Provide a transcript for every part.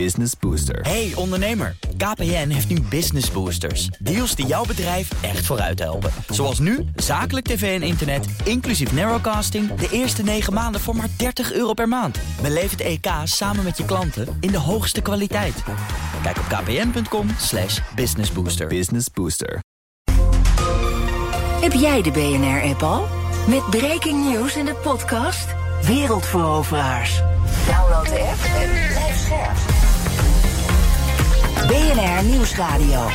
Business Booster. Hey ondernemer, KPN heeft nu Business Boosters. Deals die jouw bedrijf echt vooruit helpen. Zoals nu, zakelijk tv en internet, inclusief narrowcasting... de eerste 9 maanden voor maar 30 euro per maand. Beleef het EK samen met je klanten in de hoogste kwaliteit. Kijk op kpn.com slash businessbooster. Business Booster. Heb jij de BNR-app al? Met breaking news in de podcast Wereldveroveraars. Download de app en blijf scherp. BNR Nieuwsradio.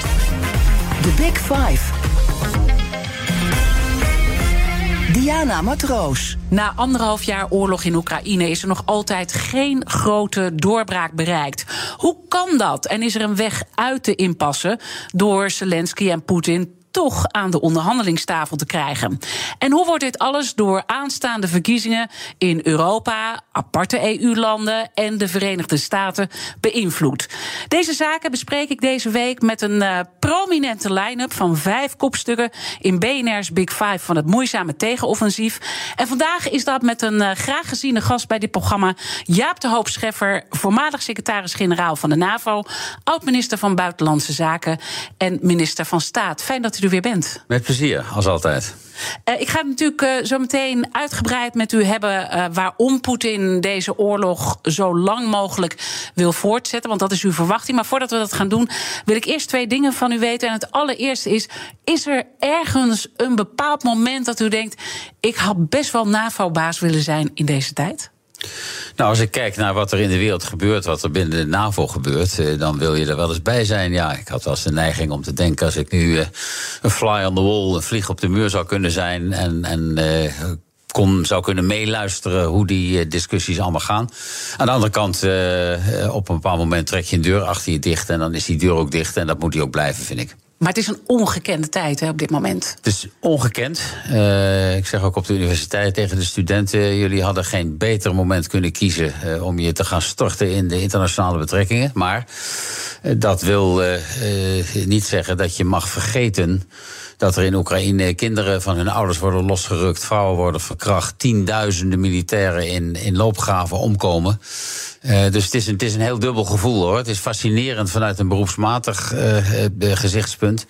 The Big Five. Diana Matroos. Na anderhalf jaar oorlog in Oekraïne is er nog altijd geen grote doorbraak bereikt. Hoe kan dat? En is er een weg uit de impasse door Zelensky en Poetin toch aan de onderhandelingstafel te krijgen. En hoe wordt dit alles door aanstaande verkiezingen in Europa, aparte EU-landen en de Verenigde Staten beïnvloed? Deze zaken bespreek ik deze week met een uh, prominente line-up van vijf kopstukken in BNR's Big Five van het moeizame tegenoffensief. En vandaag is dat met een uh, graag geziene gast bij dit programma, Jaap de Hoop Scheffer, voormalig secretaris-generaal van de NAVO, oud-minister van Buitenlandse Zaken en minister van Staat. Fijn dat u er weer bent. Met plezier, als altijd. Uh, ik ga het natuurlijk uh, zo meteen uitgebreid met u hebben uh, waarom Poetin deze oorlog zo lang mogelijk wil voortzetten. Want dat is uw verwachting. Maar voordat we dat gaan doen, wil ik eerst twee dingen van u weten. En het allereerste is: is er ergens een bepaald moment dat u denkt: ik had best wel NAVO-baas willen zijn in deze tijd? Nou, als ik kijk naar wat er in de wereld gebeurt, wat er binnen de NAVO gebeurt, dan wil je er wel eens bij zijn. Ja, ik had wel eens de neiging om te denken: als ik nu een fly on the wall, een vlieg op de muur zou kunnen zijn en. en kon, zou kunnen meeluisteren hoe die discussies allemaal gaan. Aan de andere kant, op een bepaald moment trek je een deur achter je dicht en dan is die deur ook dicht en dat moet die ook blijven, vind ik. Maar het is een ongekende tijd hè, op dit moment. Het is ongekend. Uh, ik zeg ook op de universiteit tegen de studenten: jullie hadden geen beter moment kunnen kiezen uh, om je te gaan storten in de internationale betrekkingen. Maar uh, dat wil niet zeggen dat je mag vergeten dat er in Oekraïne kinderen van hun ouders worden losgerukt, vrouwen worden verkracht, tienduizenden militairen in, in loopgraven omkomen. Uh, dus het is, een, het is een heel dubbel gevoel hoor. Het is fascinerend vanuit een beroepsmatig uh, gezichtspunt.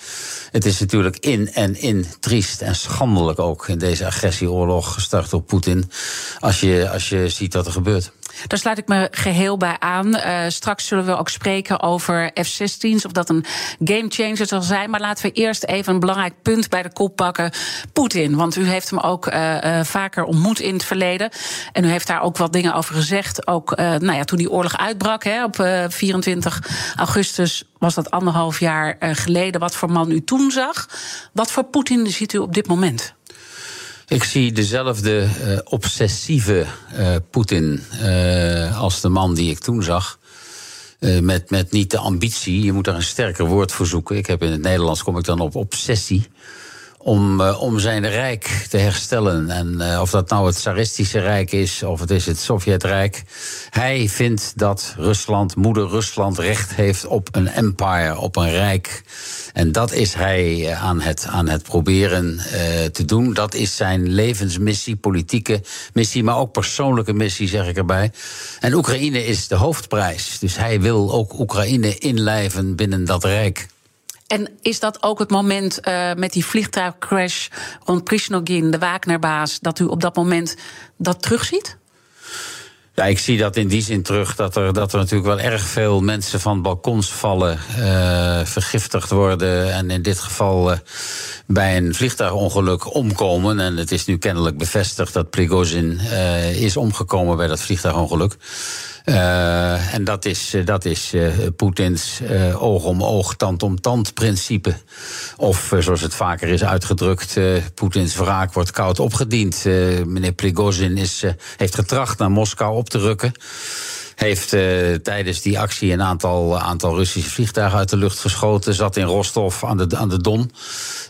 Het is natuurlijk in en in triest en schandelijk ook in deze agressieoorlog gestart door Poetin. Als je, als je ziet wat er gebeurt. Daar sluit ik me geheel bij aan. Uh, straks zullen we ook spreken over F-16's, of dat een gamechanger zal zijn. Maar laten we eerst even een belangrijk punt bij de kop pakken. Poetin, want u heeft hem ook uh, uh, vaker ontmoet in het verleden. En u heeft daar ook wat dingen over gezegd. Ook nou ja, toen die oorlog uitbrak, hè, op 24 augustus was dat anderhalf jaar geleden. Wat voor man u toen zag. Wat voor Poetin ziet u op dit moment? Ik zie dezelfde uh, obsessieve uh, Poetin uh, als de man die ik toen zag. met, met niet de ambitie, je moet daar een sterker woord voor zoeken. Ik heb in het Nederlands kom ik dan op obsessie. Om, om zijn rijk te herstellen. En of dat nou het Tsaristische Rijk is of het is het Sovjetrijk. Hij vindt dat Rusland, moeder Rusland, recht heeft op een empire, op een rijk. En dat is hij aan het, aan het proberen te doen. Dat is zijn levensmissie, politieke missie, maar ook persoonlijke missie, zeg ik erbij. En Oekraïne is de hoofdprijs. Dus hij wil ook Oekraïne inlijven binnen dat rijk. En is dat ook het moment uh, met die vliegtuigcrash rond Prishnogin, de Wagnerbaas, dat u op dat moment dat terugziet? Ja, ik zie dat in die zin terug dat er, dat er natuurlijk wel erg veel mensen van balkons vallen, uh, vergiftigd worden en in dit geval uh, bij een vliegtuigongeluk omkomen. En het is nu kennelijk bevestigd dat Prigozhin is omgekomen bij dat vliegtuigongeluk. Uh, en dat is, dat is uh, Poetins oog om oog, tand om tand principe. Of zoals het vaker is uitgedrukt, Poetins wraak wordt koud opgediend. meneer Prigozhin is, heeft getracht naar Moskou op te rukken heeft uh, tijdens die actie een aantal, aantal Russische vliegtuigen uit de lucht geschoten. Zat in Rostov aan de, aan de Don.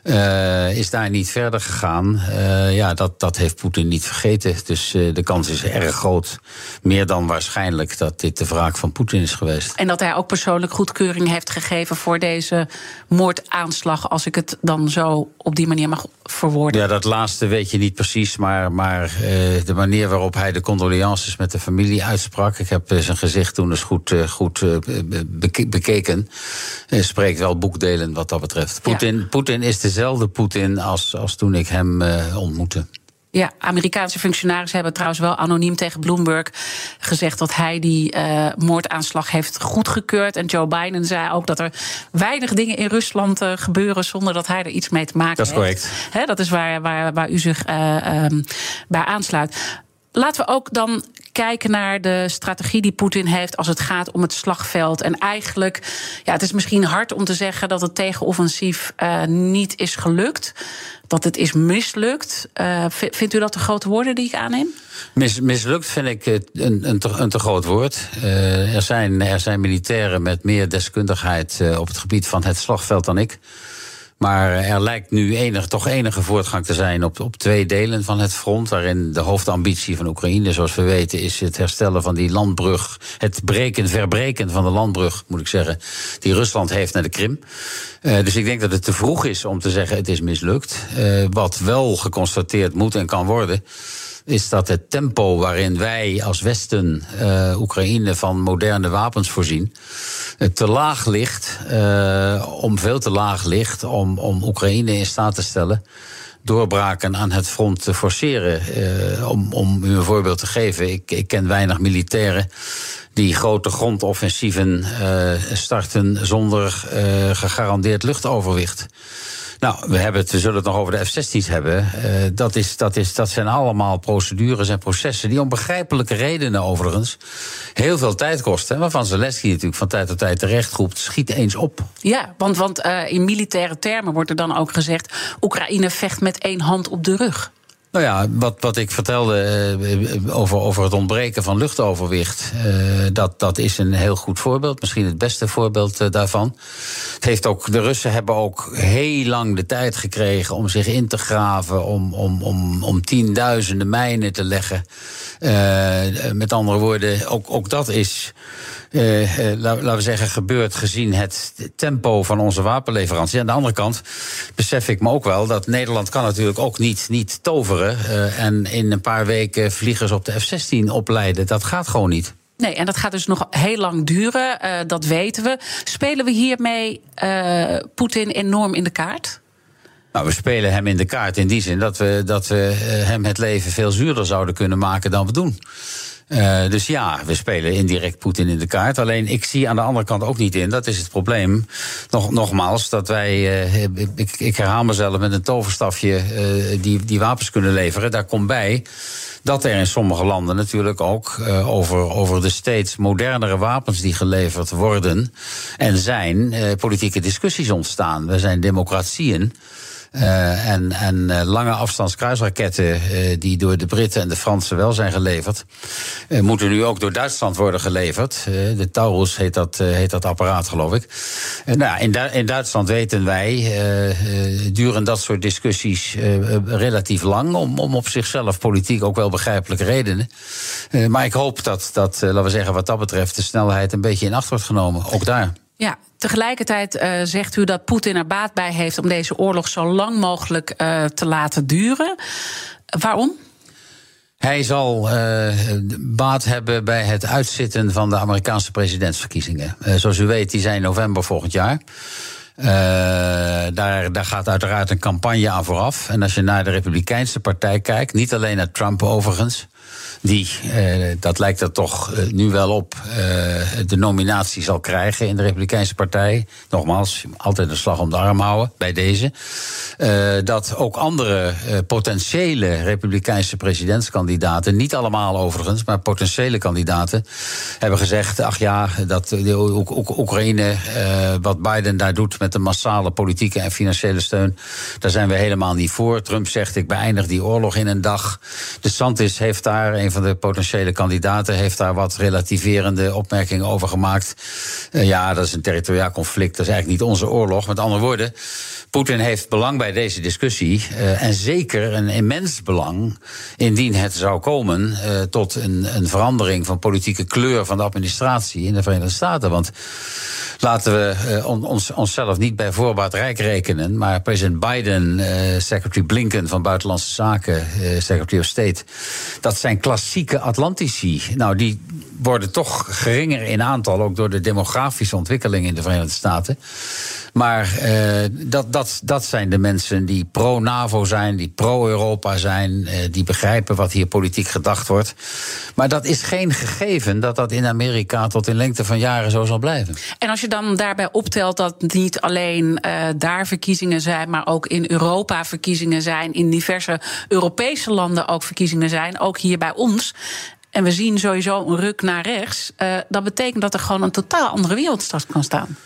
Uh, is daar niet verder gegaan. Uh, ja, dat, dat heeft Poetin niet vergeten. Dus de kans is erg groot. Meer dan waarschijnlijk dat dit de wraak van Poetin is geweest. En dat hij ook persoonlijk goedkeuring heeft gegeven voor deze moordaanslag. Als ik het dan zo op die manier mag verwoorden. Ja, dat laatste weet je niet precies. Maar, maar de manier waarop hij de condolences met de familie uitsprak. Ik heb zijn gezicht toen eens goed, goed bekeken. spreekt wel boekdelen wat dat betreft. Poetin, Poetin is dezelfde Poetin als, als toen ik hem ontmoette. Ja, Amerikaanse functionarissen hebben trouwens wel anoniem tegen Bloomberg gezegd dat hij die uh, moordaanslag heeft goedgekeurd. En Joe Biden zei ook dat er weinig dingen in Rusland uh, gebeuren zonder dat hij er iets mee te maken heeft. Dat is correct. He, dat is waar, waar, waar u zich uh, um, bij aansluit. Laten we ook dan kijken naar de strategie die Poetin heeft als het gaat om het slagveld. En eigenlijk, ja, het is misschien hard om te zeggen dat het tegenoffensief uh, niet is gelukt. Dat het is mislukt. Uh, vindt u dat de grote woorden die ik aanneem? Mis, mislukt vind ik een, een, te, een te groot woord. Uh, er, zijn, er zijn militairen met meer deskundigheid op het gebied van het slagveld dan ik. Maar er lijkt nu enig, toch enige voortgang te zijn op, op twee delen van het front. Waarin de hoofdambitie van Oekraïne, zoals we weten, is het herstellen van die landbrug. Het breken, verbreken van de landbrug, moet ik zeggen, die Rusland heeft naar de Krim. Uh, dus ik denk dat het te vroeg is om te zeggen het is mislukt. Uh, wat wel geconstateerd moet en kan worden is dat het tempo waarin wij als Westen uh, Oekraïne van moderne wapens voorzien, te laag ligt, uh, om veel te laag ligt, om, om Oekraïne in staat te stellen doorbraken aan het front te forceren. Uh, om, om u een voorbeeld te geven, ik, ik ken weinig militairen die grote grondoffensieven starten zonder gegarandeerd luchtoverwicht. Nou, we, hebben het, we zullen het nog over de F-16's hebben. Uh, dat, is, dat, is, dat zijn allemaal procedures en processen die om begrijpelijke redenen overigens heel veel tijd kosten. Waarvan Zelensky natuurlijk van tijd tot tijd terecht roept, schiet eens op. Ja, want, want uh, in militaire termen wordt er dan ook gezegd... Oekraïne vecht met één hand op de rug. Nou ja, wat, wat ik vertelde uh, over, over het ontbreken van luchtoverwicht, uh, dat, dat is een heel goed voorbeeld. Misschien het beste voorbeeld uh, daarvan. Het heeft ook, de Russen hebben ook heel lang de tijd gekregen om zich in te graven, om, om, om, om tienduizenden mijnen te leggen. met andere woorden, ook, ook dat is uh, laten we zeggen, gebeurt gezien het tempo van onze wapenleverantie. Aan de andere kant besef ik me ook wel dat Nederland kan natuurlijk ook niet, niet toveren uh, en in een paar weken vliegers op de F-16 opleiden. Dat gaat gewoon niet. Nee, en dat gaat dus nog heel lang duren, dat weten we. Spelen we hiermee Poetin enorm in de kaart? Nou, we spelen hem in de kaart in die zin dat we, dat we hem het leven veel zuurder zouden kunnen maken dan we doen. Uh, dus ja, we spelen indirect Poetin in de kaart. Alleen ik zie aan de andere kant ook niet in, dat is het probleem. Nog, nogmaals, dat wij, uh, ik, ik, herhaal mezelf met een toverstafje, uh, die, die wapens kunnen leveren. Daar komt bij dat er in sommige landen natuurlijk ook over, over de steeds modernere wapens die geleverd worden en zijn, politieke discussies ontstaan. We zijn democratieën. Uh, en en uh, lange afstandskruisraketten, uh, die door de Britten en de Fransen wel zijn geleverd, moeten nu ook door Duitsland worden geleverd. de Taurus heet dat, heet dat apparaat, geloof ik. nou, in, in, Duitsland weten wij, duren dat soort discussies relatief lang, om, om op zichzelf politiek ook wel begrijpelijke redenen. maar ik hoop dat, dat laten we zeggen, wat dat betreft, de snelheid een beetje in acht wordt genomen, ook daar. Ja, tegelijkertijd uh, zegt u dat Poetin er baat bij heeft om deze oorlog zo lang mogelijk uh, te laten duren. Waarom? Hij zal uh, baat hebben bij het uitzitten van de Amerikaanse presidentsverkiezingen. zoals u weet, die zijn november volgend jaar. Daar, daar gaat uiteraard een campagne aan vooraf. En als je naar de Republikeinse partij kijkt, niet alleen naar Trump overigens, die, uh, dat lijkt er toch uh, nu wel op, uh, de nominatie zal krijgen in de Republikeinse Partij. Nogmaals, altijd een slag om de arm houden bij deze. dat ook andere potentiële Republikeinse presidentskandidaten, niet allemaal overigens, maar potentiële kandidaten, hebben gezegd: ach ja, dat Oekraïne, wat Biden daar doet met de massale politieke en financiële steun, daar zijn we helemaal niet voor. Trump zegt: ik beëindig die oorlog in een dag. De Santis heeft daar een van de potentiële kandidaten heeft daar wat relativerende opmerkingen over gemaakt. Uh, ja, dat is een territoriaal conflict, dat is eigenlijk niet onze oorlog. Met andere woorden, Poetin heeft belang bij deze discussie. Uh, en zeker een immens belang indien het zou komen uh, tot een, een verandering van politieke kleur van de administratie in de Verenigde Staten. Want laten we uh, ons, onszelf niet bij voorbaat rijk rekenen. Maar president Biden, secretary Blinken van Buitenlandse Zaken, secretary of State. Dat zijn klassieke Atlantici. Nou, die worden toch geringer in aantal, ook door de demografische ontwikkeling in de Verenigde Staten. Maar dat, dat, dat zijn de mensen die pro-NAVO zijn, die pro-Europa zijn, uh, die begrijpen wat hier politiek gedacht wordt. Maar dat is geen gegeven dat dat in Amerika tot in lengte van jaren zo zal blijven. En als je dan daarbij optelt dat niet alleen uh, daar verkiezingen zijn, maar ook in Europa verkiezingen zijn, in diverse Europese landen ook verkiezingen zijn, ook hier bij ons. En we zien sowieso een ruk naar rechts. Uh, dat betekent dat er gewoon een totaal andere wereld straks kan staan.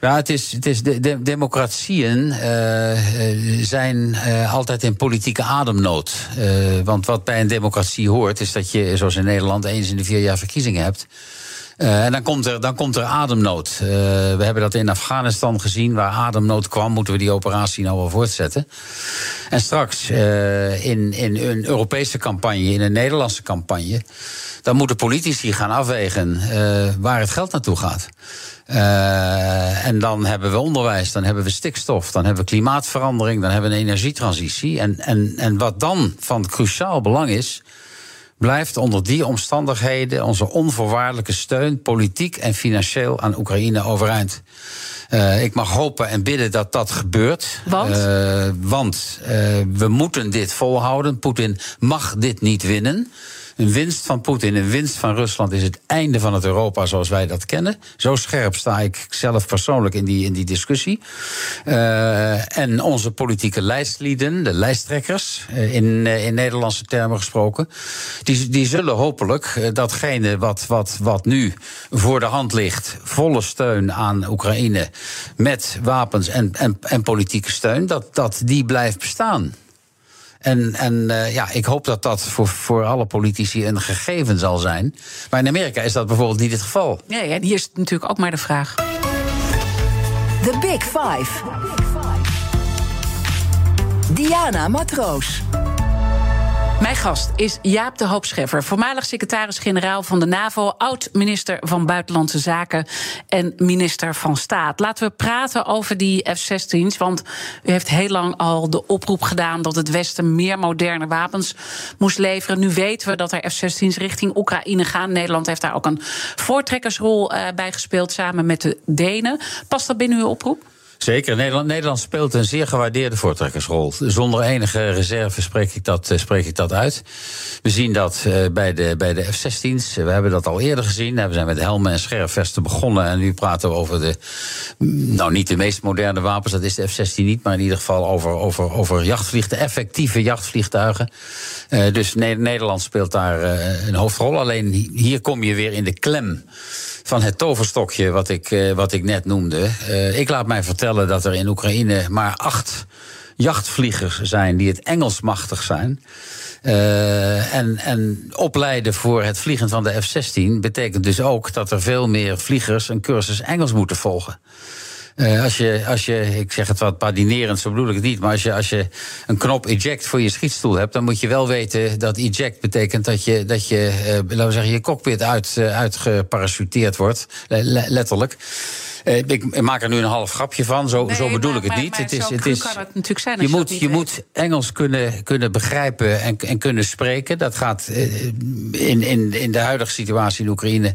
Ja, het is, het is de, de democratieën uh, zijn uh, altijd in politieke ademnood. want wat bij een democratie hoort, is dat je, zoals in Nederland, eens in de vier jaar verkiezingen hebt. Uh, en dan komt, er, dan komt er ademnood. Uh, we hebben dat in Afghanistan gezien, waar ademnood kwam, moeten we die operatie nou wel voortzetten. En straks uh, in, in een Europese campagne, in een Nederlandse campagne, dan moeten politici gaan afwegen waar het geld naartoe gaat. En dan hebben we onderwijs, dan hebben we stikstof, dan hebben we klimaatverandering, dan hebben we een energietransitie. En, en, en wat dan van cruciaal belang is, blijft onder die omstandigheden onze onvoorwaardelijke steun, politiek en financieel, aan Oekraïne overeind. Uh, ik mag hopen en bidden dat dat gebeurt. Want? Uh, want uh, we moeten dit volhouden. Poetin mag dit niet winnen. Een winst van Poetin, een winst van Rusland is het einde van het Europa zoals wij dat kennen. Zo scherp sta ik zelf persoonlijk in die, in die discussie. Uh, en onze politieke lijstlieden, de lijsttrekkers, uh, in, uh, in Nederlandse termen gesproken, die, die zullen hopelijk datgene wat, wat, wat nu voor de hand ligt, volle steun aan Oekraïne met wapens en, en, en politieke steun, dat, dat die blijft bestaan. En, en uh, ja, ik hoop dat dat voor, voor alle politici een gegeven zal zijn. Maar in Amerika is dat bijvoorbeeld niet het geval. Ja, ja hier is natuurlijk ook maar de vraag. The Big Five. Diana Matroos. Mijn gast is Jaap de Hoop Scheffer, voormalig secretaris-generaal van de NAVO, oud-minister van Buitenlandse Zaken en minister van Staat. Laten we praten over die F-16's, want u heeft heel lang al de oproep gedaan dat het Westen meer moderne wapens moest leveren. Nu weten we dat er F-16's richting Oekraïne gaan. Nederland heeft daar ook een voortrekkersrol uh, bij gespeeld samen met de Denen. Past dat binnen uw oproep? Zeker. Nederland, Nederland speelt een zeer gewaardeerde voortrekkersrol. Zonder enige reserve spreek ik dat, spreek ik dat uit. We zien dat uh, bij de, bij de F-16's. We hebben dat al eerder gezien. We zijn met helmen en scherfvesten begonnen. En nu praten we over de. Nou, niet de meest moderne wapens, dat is de F-16 niet. Maar in ieder geval over, over, over jachtvliegtuigen, effectieve jachtvliegtuigen. Uh, dus Nederland speelt daar een hoofdrol. Alleen hier kom je weer in de klem van het toverstokje wat ik, uh, wat ik net noemde. Uh, ik laat mij vertellen dat er in Oekraïne maar acht jachtvliegers zijn die het Engels machtig zijn. Uh, en, en opleiden voor het vliegen van de F-16 betekent dus ook dat er veel meer vliegers een cursus Engels moeten volgen. Uh, als, je, als je, ik zeg het wat padinerend, zo bedoel ik het niet, maar als je, als je een knop eject voor je schietstoel hebt, dan moet je wel weten dat eject betekent dat je, dat je uh, laten we zeggen, je cockpit uit, uh, uitgeparachuteerd wordt, letterlijk. Uh, ik, maak er nu een half grapje van, zo, nee, zo bedoel maar, ik het maar, niet. Maar het is, het is, kan het natuurlijk zijn je moet, je moet Engels kunnen, kunnen begrijpen en, en kunnen spreken. Dat gaat uh, in, in, in de huidige situatie in Oekraïne.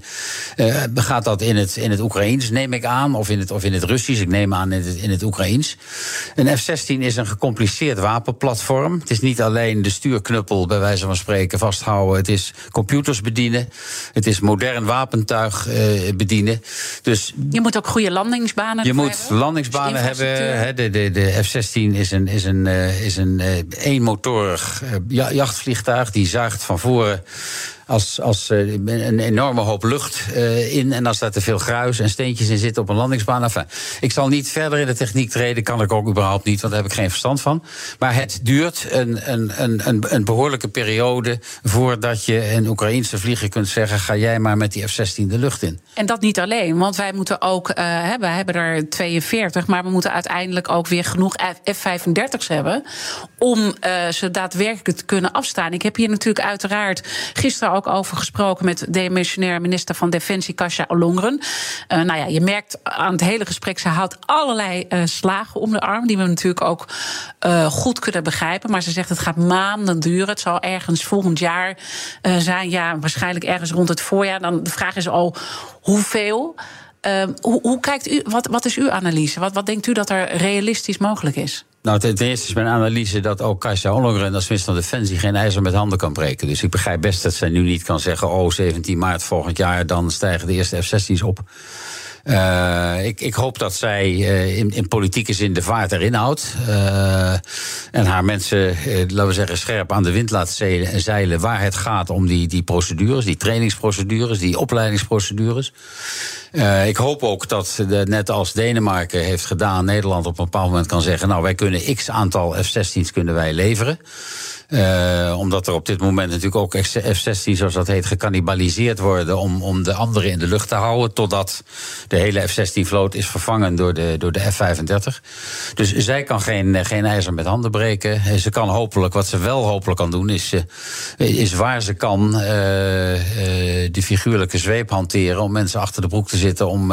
Uh, gaat dat in het, in het Oekraïens, neem ik aan, of in het, of in het Russisch. Ik neem aan in het, in het Oekraïens. Een F-16 is een gecompliceerd wapenplatform. Het is niet alleen de stuurknuppel, bij wijze van spreken, vasthouden. Het is computers bedienen. Het is modern wapentuig bedienen. Dus je moet ook goede landingsbanen je moet hebben. landingsbanen dus hebben. He, de, de, de F-16 is een, is een, uh, is een uh, eenmotorig uh, jachtvliegtuig. Die zuigt van voren als, als uh, een enorme hoop lucht uh, in. En als daar te veel gruis en steentjes in zitten op een landingsbaan. Ik zal niet verder in de techniek treden, kan ik ook überhaupt niet, want daar heb ik geen verstand van. Maar het duurt een, een, een, een behoorlijke periode voordat je een Oekraïense vlieger kunt zeggen: ga jij maar met die F-16 de lucht in. En dat niet alleen, want wij moeten ook, uh, we hebben er 42, maar we moeten uiteindelijk ook weer genoeg F-35's hebben om ze daadwerkelijk te kunnen afstaan. Ik heb hier natuurlijk uiteraard gisteren ook over gesproken met demissionair minister van Defensie, Kasia Ollongren. Uh, nou ja, je merkt aan het hele gesprek, ze houdt allerlei uh, slagen om de arm, die we natuurlijk ook goed kunnen begrijpen. Maar ze zegt het gaat maanden duren. Het zal ergens volgend jaar zijn, ja, waarschijnlijk ergens rond het voorjaar. Dan de vraag is al hoeveel. Hoe, hoe, kijkt u, wat, wat is uw analyse? Wat, wat denkt u dat er realistisch mogelijk is? Nou, ten eerste is mijn analyse dat ook Kajsa Ollongren als minister van Defensie geen ijzer met handen kan breken. Dus ik begrijp best dat zij nu niet kan zeggen: oh, 17 maart volgend jaar, dan stijgen de eerste F-16's op. Uh, ik, ik, hoop dat zij uh, in, in, politieke zin de vaart erin houdt. Uh, en haar mensen, laten we zeggen, scherp aan de wind laat zeilen waar het gaat om die, die procedures, die trainingsprocedures, die opleidingsprocedures. ik hoop ook dat, net als Denemarken heeft gedaan, Nederland op een bepaald moment kan zeggen: Nou, wij kunnen x aantal F-16's kunnen wij leveren. Uh, omdat er op dit moment natuurlijk ook F-16, zoals dat heet, gecannibaliseerd worden om, om de andere in de lucht te houden. Totdat de hele F-16-vloot is vervangen door de, door de F-35. Dus zij kan geen, geen ijzer met handen breken. Ze kan hopelijk, wat ze wel hopelijk kan doen, is, eh, is waar ze kan uh, de figuurlijke zweep hanteren om mensen achter de broek te zitten. Om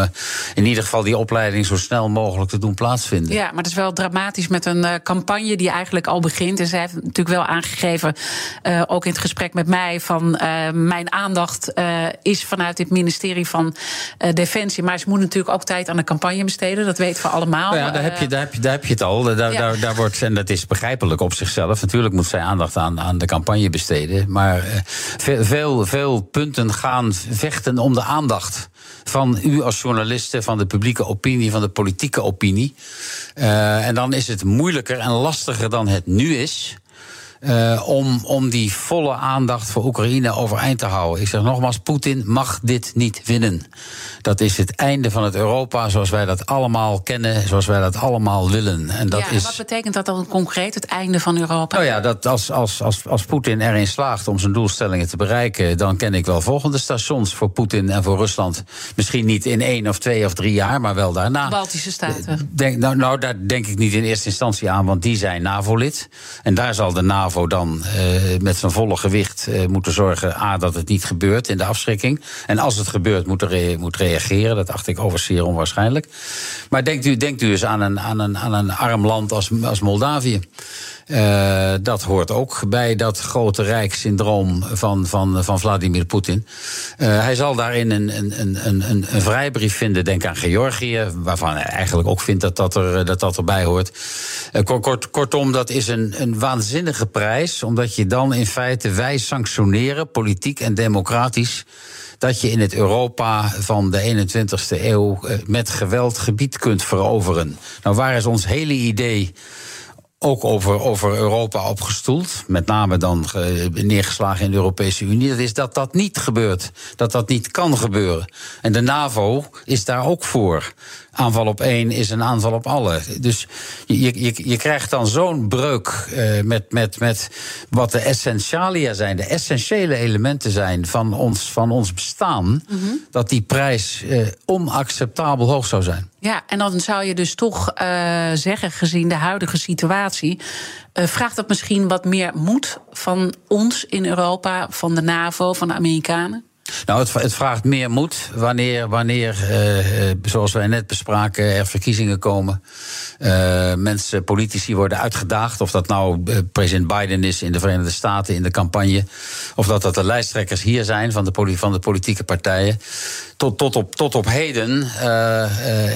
in ieder geval die opleiding zo snel mogelijk te doen plaatsvinden. Ja, maar het is wel dramatisch met een campagne die eigenlijk al begint. En zij heeft natuurlijk wel aan aangegeven, uh, ook in het gesprek met mij, van uh, mijn aandacht uh, is vanuit dit ministerie van Defensie. Maar ze moet natuurlijk ook tijd aan de campagne besteden. Dat weten we allemaal. Ja, daar heb je, daar heb je, daar heb je het al. Daar, ja. daar, daar wordt, en dat is begrijpelijk op zichzelf. Natuurlijk moet zij aandacht aan, aan de campagne besteden. Maar veel, veel, veel punten gaan vechten om de aandacht van u als journalisten, van de publieke opinie, van de politieke opinie. Uh, en dan is het moeilijker en lastiger dan het nu is. Uh, om, om die volle aandacht voor Oekraïne overeind te houden. Ik zeg nogmaals, Poetin mag dit niet winnen. Dat is het einde van het Europa zoals wij dat allemaal kennen, zoals wij dat allemaal willen. En dat ja, en is... wat betekent dat dan concreet, het einde van Europa? Nou ja, dat als, als, als, als Poetin erin slaagt om zijn doelstellingen te bereiken, dan ken ik wel volgende stations voor Poetin en voor Rusland. Misschien niet in één of twee of drie jaar, maar wel daarna. Baltische Staten. Denk, nou, nou, daar denk ik niet in eerste instantie aan, want die zijn NAVO-lid. En daar zal de NAVO dan uh, met zijn volle gewicht uh, moeten zorgen... A, dat het niet gebeurt in de afschrikking. En als het gebeurt, moet, er, moet reageren. Dat acht ik overigens zeer onwaarschijnlijk. Maar denkt u, denkt u eens aan een, aan een, aan een arm land als, als Moldavië. Uh, dat hoort ook bij dat grote rijkssyndroom van, van, van Vladimir Poetin. Uh, hij zal daarin een, een, een, een, een vrijbrief vinden, denk aan Georgië, waarvan hij eigenlijk ook vindt dat dat, er, dat, dat erbij hoort. Uh, kort, kortom, dat is een, een waanzinnige prijs, omdat je dan in feite wij sanctioneren, politiek en democratisch dat je in het Europa van de 21ste eeuw met geweld gebied kunt veroveren. Nou, waar is ons hele idee ook over, over Europa opgestoeld. Met name dan neergeslagen in de Europese Unie. Dat is dat dat niet gebeurt. Dat dat niet kan gebeuren. En de NAVO is daar ook voor aanval op één is een aanval op alle. Dus je, je, je krijgt dan zo'n breuk uh, met, met, met wat de essentialia zijn, de essentiële elementen zijn van ons, van ons bestaan, mm -hmm. dat die prijs uh, onacceptabel hoog zou zijn. Ja, en dan zou je dus toch uh, zeggen, gezien de huidige situatie, vraagt dat misschien wat meer moed van ons in Europa, van de NAVO, van de Amerikanen? Nou, het, het, vraagt meer moed wanneer, wanneer uh, zoals wij net bespraken, er verkiezingen komen. Uh, mensen, politici worden uitgedaagd. Of dat nou president Biden is in de Verenigde Staten in de campagne. Of dat dat de lijsttrekkers hier zijn van de, van de politieke partijen. Tot, tot, op, tot op heden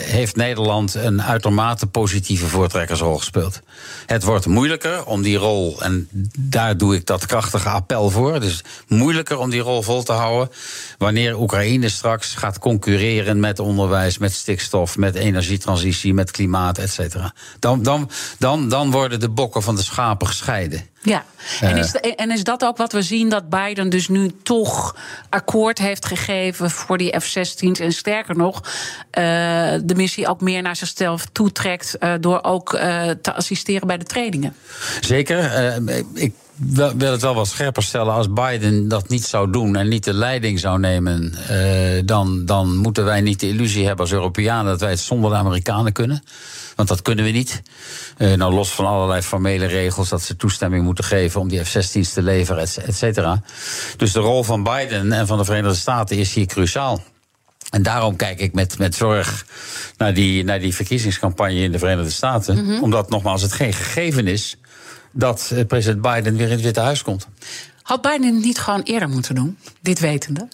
heeft Nederland een uitermate positieve voortrekkersrol gespeeld. Het wordt moeilijker om die rol, en daar doe ik dat krachtige appel voor. Dus moeilijker om die rol vol te houden. Wanneer Oekraïne straks gaat concurreren met onderwijs, met stikstof, met energietransitie, met klimaat, et cetera. Dan, dan, dan, dan worden de bokken van de schapen gescheiden. Ja, en is, en is dat ook wat we zien dat Biden dus nu toch akkoord heeft gegeven voor die F-16's? En sterker nog, uh, de missie ook meer naar zichzelf toetrekt uh, door ook uh, te assisteren bij de trainingen. Zeker. ik wil het wel wat scherper stellen. Als Biden dat niet zou doen en niet de leiding zou nemen, uh, dan, dan moeten wij niet de illusie hebben als Europeanen dat wij het zonder de Amerikanen kunnen. Want dat kunnen we niet. Uh, nou, los van allerlei formele regels dat ze toestemming moeten geven om die F-16's te leveren, et cetera. Dus de rol van Biden en van de Verenigde Staten is hier cruciaal. En daarom kijk ik met, met zorg naar die, naar die verkiezingscampagne in de Verenigde Staten. Mm -hmm. Omdat nogmaals het geen gegeven is dat eh, president Biden weer in het Witte Huis komt. Had Biden het niet gewoon eerder moeten doen, dit wetende?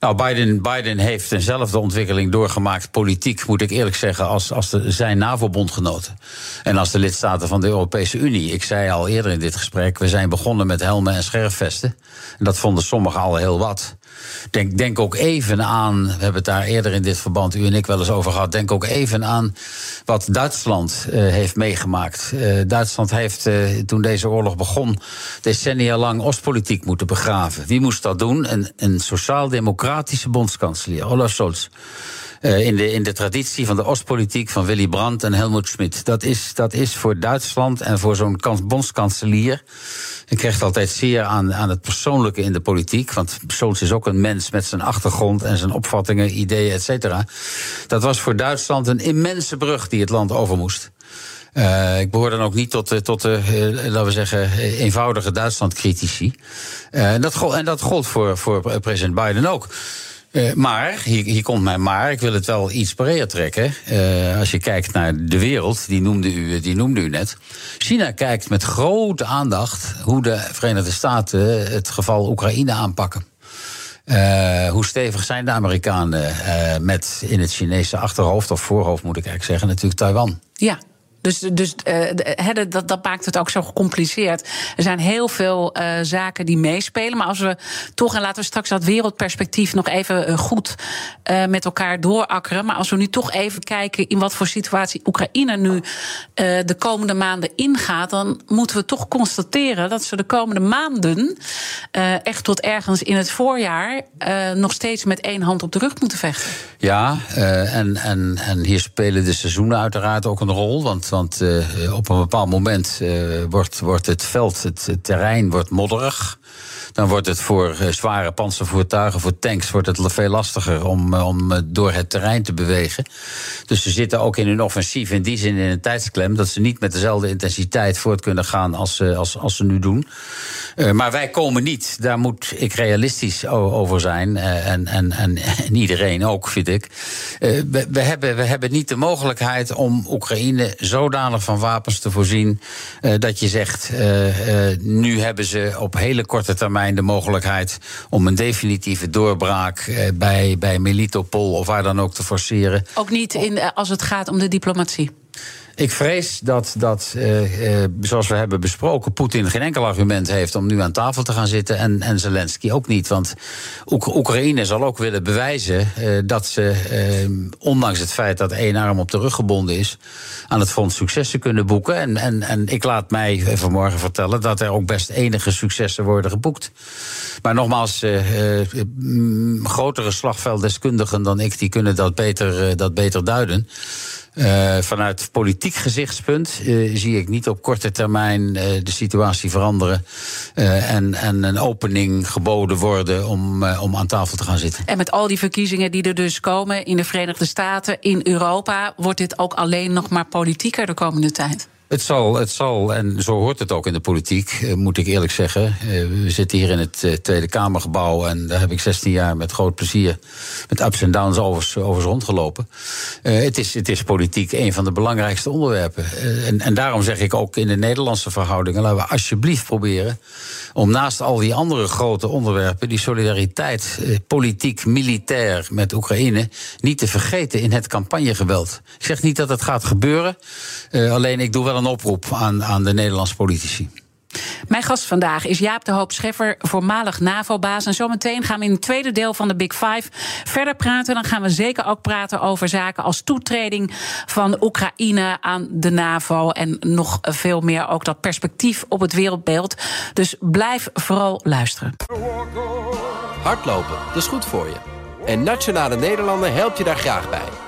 Nou, Biden, Biden heeft eenzelfde ontwikkeling doorgemaakt, politiek, moet ik eerlijk zeggen, als, als de, zijn NAVO-bondgenoten. En als de lidstaten van de Europese Unie. Ik zei al eerder in dit gesprek, we zijn begonnen met helmen en scherfvesten. En dat vonden sommigen al heel wat. Denk, denk ook even aan, we hebben het daar eerder in dit verband, u en ik wel eens over gehad. Denk ook even aan wat Duitsland uh, heeft meegemaakt. Uh, Duitsland heeft uh, toen deze oorlog begon, decennia lang Oostpolitiek moeten begraven. Wie moest dat doen? Een, een sociaal-democratische bondskanselier, Olaf Scholz. Uh, in, de, in de traditie van de Oostpolitiek van Willy Brandt en Helmut Schmidt. Dat is, dat is voor Duitsland en voor zo'n bondskanselier. Ik krijg altijd zeer aan, aan het persoonlijke in de politiek. Want Scholz is ook een mens met zijn achtergrond en zijn opvattingen, ideeën, et cetera. Dat was voor Duitsland een immense brug die het land over moest. Uh, ik behoor dan ook niet tot, tot de, uh, laten we zeggen, eenvoudige Duitsland-critici. En, dat, en dat gold voor, voor president Biden ook. Uh, maar, hier, hier, komt mijn maar, ik wil het wel iets breder trekken. Uh, als je kijkt naar de wereld, die noemde, u, die noemde u net. China kijkt met grote aandacht hoe de Verenigde Staten het geval Oekraïne aanpakken. Uh, hoe stevig zijn de Amerikanen met in het Chinese achterhoofd, of voorhoofd moet ik eigenlijk zeggen, natuurlijk Taiwan? Ja, dus, dus uh, dat, dat maakt het ook zo gecompliceerd. Er zijn heel veel uh, zaken die meespelen. Maar als we toch, en laten we straks dat wereldperspectief nog even goed uh, met elkaar doorakkeren. Maar als we nu toch even kijken in wat voor situatie Oekraïne nu de komende maanden ingaat. dan moeten we toch constateren dat ze de komende maanden. echt tot ergens in het voorjaar. nog steeds met één hand op de rug moeten vechten. Ja, en, en, en hier spelen de seizoenen uiteraard ook een rol. Want want uh, op een bepaald moment uh, wordt, wordt het veld, het, het, terrein wordt modderig. Dan wordt het voor uh, zware panzervoertuigen, voor tanks, wordt het veel lastiger om, om door het terrein te bewegen. Dus ze zitten ook in een offensief in die zin in een tijdsklem dat ze niet met dezelfde intensiteit voort kunnen gaan als, als, als ze nu doen. maar wij komen niet, daar moet ik realistisch over zijn. en, en, en, en iedereen ook, vind ik. we, we, hebben, we hebben niet de mogelijkheid om Oekraïne zodanig van wapens te voorzien dat je zegt, nu hebben ze op hele korte termijn de mogelijkheid om een definitieve doorbraak bij, bij Melitopol of waar dan ook te forceren. Ook niet in, als het gaat om de diplomatie. Ik vrees dat, dat uh, uh, zoals we hebben besproken, Poetin geen enkel argument heeft om nu aan tafel te gaan zitten. En, en Zelensky ook niet. Want Oek Oekraïne zal ook willen bewijzen uh, dat ze, ondanks het feit dat één arm op de rug gebonden is, aan het front successen kunnen boeken. En, en, en ik laat mij vanmorgen vertellen dat er ook best enige successen worden geboekt. Maar nogmaals, grotere slagvelddeskundigen dan ik, die kunnen dat beter, dat beter duiden. Uh, vanuit politiek gezichtspunt uh, zie ik niet op korte termijn uh, de situatie veranderen. en, en een opening geboden worden om, om aan tafel te gaan zitten. En met al die verkiezingen die er dus komen in de Verenigde Staten, in Europa, wordt dit ook alleen nog maar politieker de komende tijd? Het zal, het zal, en zo hoort het ook in de politiek, eh, moet ik eerlijk zeggen. Eh, we zitten hier in het eh, Tweede Kamergebouw en daar heb ik 16 jaar met groot plezier, met ups en downs overs, overs rondgelopen. het, is, het is politiek een van de belangrijkste onderwerpen. en, en daarom zeg ik ook in de Nederlandse verhoudingen, laten we alsjeblieft proberen om naast al die andere grote onderwerpen, die solidariteit, politiek, militair met Oekraïne, niet te vergeten in het campagnegeweld. Ik zeg niet dat het gaat gebeuren, alleen ik doe wel een oproep aan, aan de Nederlandse politici. Mijn gast vandaag is Jaap de Hoop Scheffer, voormalig NAVO-baas. En zometeen gaan we in het tweede deel van de Big Five verder praten. Dan gaan we zeker ook praten over zaken als toetreding van Oekraïne aan de NAVO. En nog veel meer ook dat perspectief op het wereldbeeld. Dus blijf vooral luisteren. Hardlopen, dat is goed voor je. En Nationale Nederlanden helpt je daar graag bij.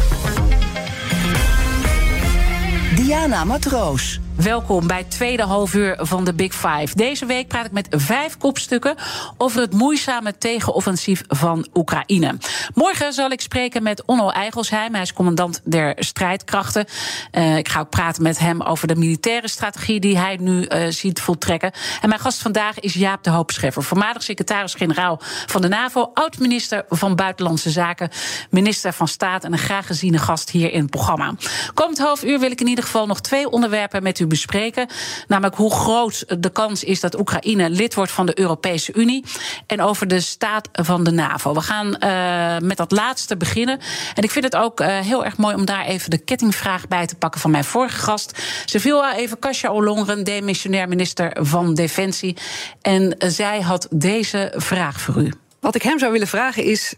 Diana Matroos. Welkom bij het tweede halfuur van de Big Five. Deze week praat ik met vijf kopstukken over het moeizame tegenoffensief van Oekraïne. Morgen zal ik spreken met Onno Eigelsheim. Hij is commandant der strijdkrachten. Uh, ik ga ook praten met hem over de militaire strategie die hij nu uh, ziet voltrekken. En mijn gast vandaag is Jaap de Hoop Scheffer, voormalig secretaris-generaal van de NAVO, oud-minister van Buitenlandse Zaken, minister van Staat en een graag geziene gast hier in het programma. Komend half uur wil ik in ieder geval nog twee onderwerpen met u bespreken. Namelijk hoe groot de kans is dat Oekraïne lid wordt van de Europese Unie. En over de staat van de NAVO. We gaan uh, met dat laatste beginnen. En ik vind het ook uh, heel erg mooi om daar even de kettingvraag bij te pakken van mijn vorige gast. Ze viel al even Kasia Ollongren, demissionair minister van Defensie. En zij had deze vraag voor u. Wat ik hem zou willen vragen is,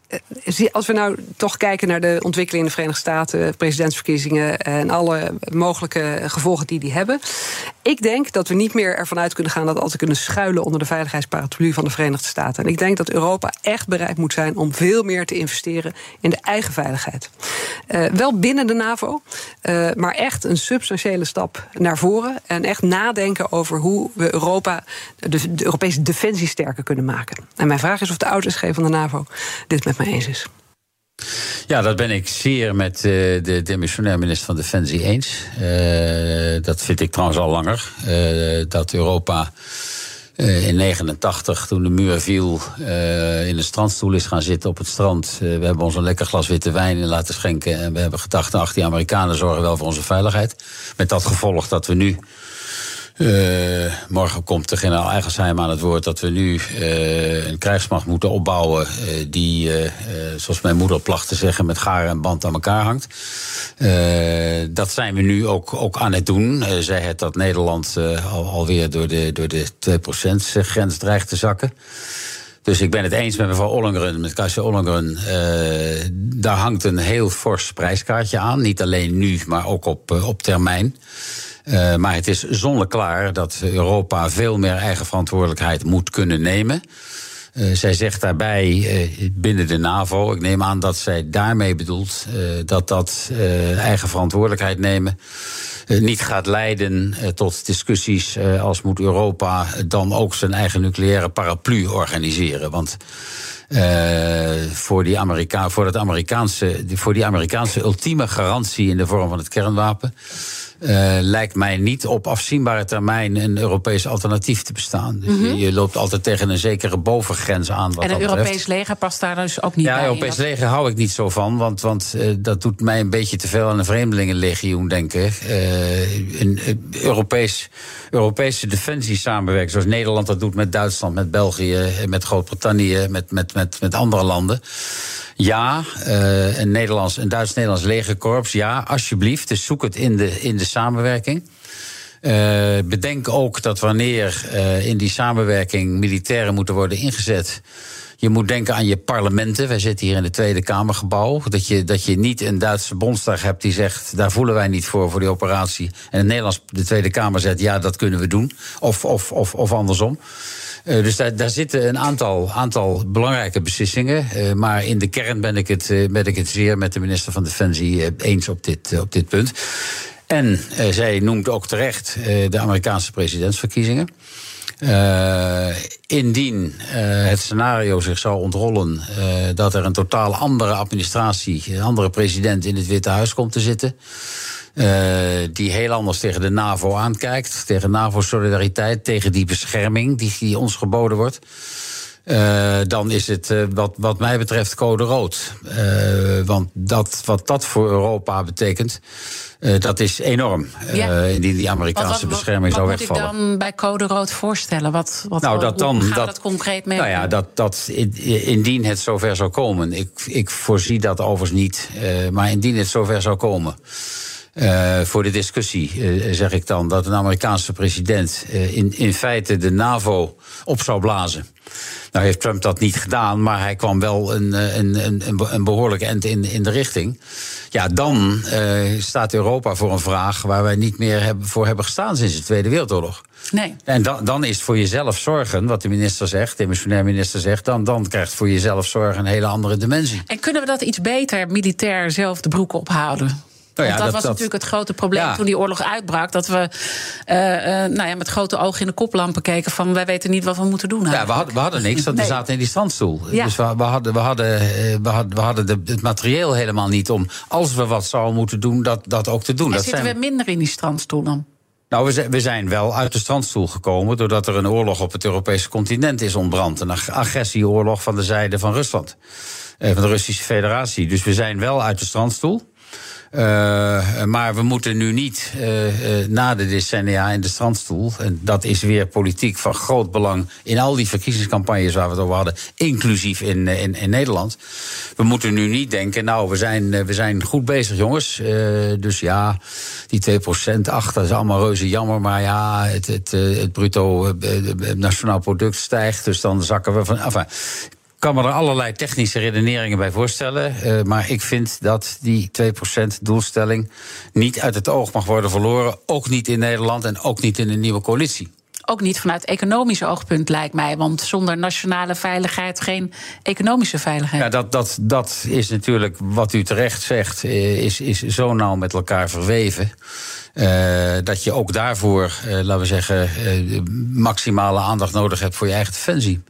als we nou toch kijken naar de ontwikkeling in de Verenigde Staten, presidentsverkiezingen en alle mogelijke gevolgen die die hebben. Ik denk dat we niet meer ervan uit kunnen gaan dat altijd kunnen schuilen onder de veiligheidsparaplu van de Verenigde Staten. En ik denk dat Europa echt bereid moet zijn om veel meer te investeren in de eigen veiligheid. Uh, wel binnen de NAVO, uh, maar echt een substantiële stap naar voren. En echt nadenken over hoe we Europa, de, de Europese defensie sterker kunnen maken. En mijn vraag is of de van de NAVO dit met mij eens is. Ja, dat ben ik zeer met uh, de demissionair minister van Defensie eens. Uh, dat vind ik trouwens al langer. Uh, dat Europa in 89, toen de muur viel, in een strandstoel is gaan zitten op het strand. we hebben ons een lekker glas witte wijn in laten schenken. En we hebben gedacht, ach, die Amerikanen zorgen wel voor onze veiligheid. Met dat gevolg dat we nu uh, morgen komt de generaal Eigelsheim aan het woord dat we nu uh, een krijgsmacht moeten opbouwen. Uh, die, zoals mijn moeder placht te zeggen, met garen en band aan elkaar hangt. dat zijn we nu ook, ook aan het doen. zij het dat Nederland al, alweer door de, door de 2% grens dreigt te zakken. Dus ik ben het eens met mevrouw Ollengren, met Kasia Ollengren. Daar hangt een heel fors prijskaartje aan. Niet alleen nu, maar ook op, op termijn. Uh, maar het is zonneklaar dat Europa veel meer eigen verantwoordelijkheid moet kunnen nemen. Uh, zij zegt daarbij uh, binnen de NAVO, ik neem aan dat zij daarmee bedoelt dat dat eigen verantwoordelijkheid nemen niet gaat leiden tot discussies als moet Europa dan ook zijn eigen nucleaire paraplu organiseren. Want voor, die Amerika voor, dat Amerikaanse, voor die Amerikaanse ultieme garantie in de vorm van het kernwapen uh, lijkt mij niet op afzienbare termijn een Europees alternatief te bestaan. Dus mm -hmm. je, loopt altijd tegen een zekere bovengrens aan. Wat en een Europees leger past daar dus ook niet ja, bij. Ja, Europees leger hou ik niet zo van, want, want uh, dat doet mij een beetje te veel aan een vreemdelingenlegioen denken. Uh, een Europees, Europese defensiesamenwerking, zoals Nederland dat doet met Duitsland, met België, met Groot-Brittannië, met, met, met, met andere landen. Ja, uh, een, Nederlands, een Duits-Nederlands legerkorps. Ja, alsjeblieft. Dus zoek het in de, in de samenwerking. Uh, bedenk ook dat wanneer uh, in die samenwerking militairen moeten worden ingezet. Je moet denken aan je parlementen. Wij zitten hier in het Tweede Kamergebouw. Dat je, dat je niet een Duitse bondsdag hebt die zegt: daar voelen wij niet voor, voor die operatie. En het Nederlands, de Tweede Kamer zegt: ja, dat kunnen we doen. Of, of, of, of andersom. Uh, dus daar, zitten een aantal, aantal belangrijke beslissingen. Uh, maar in de kern ben ik, het, uh, ben ik het zeer met de minister van Defensie eens op dit, op dit punt. En zij noemt ook terecht de Amerikaanse presidentsverkiezingen. indien het scenario zich zou ontrollen dat er een totaal andere administratie, een andere president in het Witte Huis komt te zitten. Uh, die heel anders tegen de NAVO aankijkt. Tegen NAVO-solidariteit, tegen die bescherming die, die ons geboden wordt. Uh, dan is het uh, wat, wat mij betreft code rood. Uh, want dat, wat dat voor Europa betekent, dat is enorm. Ja. indien die Amerikaanse wat, wat, bescherming zou wegvallen. Wat moet ik dan bij code rood voorstellen? Wat, wat nou, dat dan, gaat dat, dat concreet mee? Nou ja, dat, dat indien het zover zou komen. Ik, ik voorzie dat overigens niet. maar indien het zover zou komen. Uh, voor de discussie uh, zeg ik dan dat een Amerikaanse president uh, in, in feite de NAVO op zou blazen. Nou heeft Trump dat niet gedaan, maar hij kwam wel een, een, een, een behoorlijke end in, in de richting. Ja, dan staat Europa voor een vraag waar wij niet meer hebben, voor hebben gestaan sinds de Tweede Wereldoorlog. Nee. En dan, dan is voor jezelf zorgen, wat de minister zegt, de missionair minister zegt, dan, dan krijgt voor jezelf zorgen een hele andere dimensie. En kunnen we dat iets beter militair zelf de broek ophouden? Nou ja, Want dat, was natuurlijk het grote probleem toen die oorlog uitbrak. Dat we uh, uh, nou ja, met grote ogen in de koplampen keken van wij weten niet wat we moeten doen. Ja, we hadden, we hadden niks, want nee. we zaten in die strandstoel. Ja. Dus we, we, hadden, we, hadden, eh, we hadden, we hadden de, het materieel helemaal niet om, als we wat zouden moeten doen, dat, dat ook te doen. En dat zitten zijn... we minder in die strandstoel dan? Nou, we zijn, we zijn wel uit de strandstoel gekomen doordat er een oorlog op het Europese continent is ontbrand. Een agressieoorlog van de zijde van Rusland, van de Russische Federatie. Dus we zijn wel uit de strandstoel. Uh, maar we moeten nu niet uh, uh, na de decennia in de strandstoel. En dat is weer politiek van groot belang in al die verkiezingscampagnes waar we het over hadden, inclusief in, in, Nederland. We moeten nu niet denken, nou, we zijn, we zijn goed bezig, jongens. dus ja, die 2% achter is allemaal reuze jammer. Maar ja, het, het, het bruto nationaal product stijgt. Dus dan zakken we van. Kan me er allerlei technische redeneringen bij voorstellen. Uh, maar ik vind dat die 2% doelstelling niet uit het oog mag worden verloren. Ook niet in Nederland en ook niet in de nieuwe coalitie. Ook niet vanuit economisch oogpunt, lijkt mij. Want zonder nationale veiligheid geen economische veiligheid. Ja, dat, dat, dat is natuurlijk wat u terecht zegt, eh, is, is zo nauw met elkaar verweven. Uh, dat je ook daarvoor, uh, laten we zeggen, maximale aandacht nodig hebt voor je eigen defensie.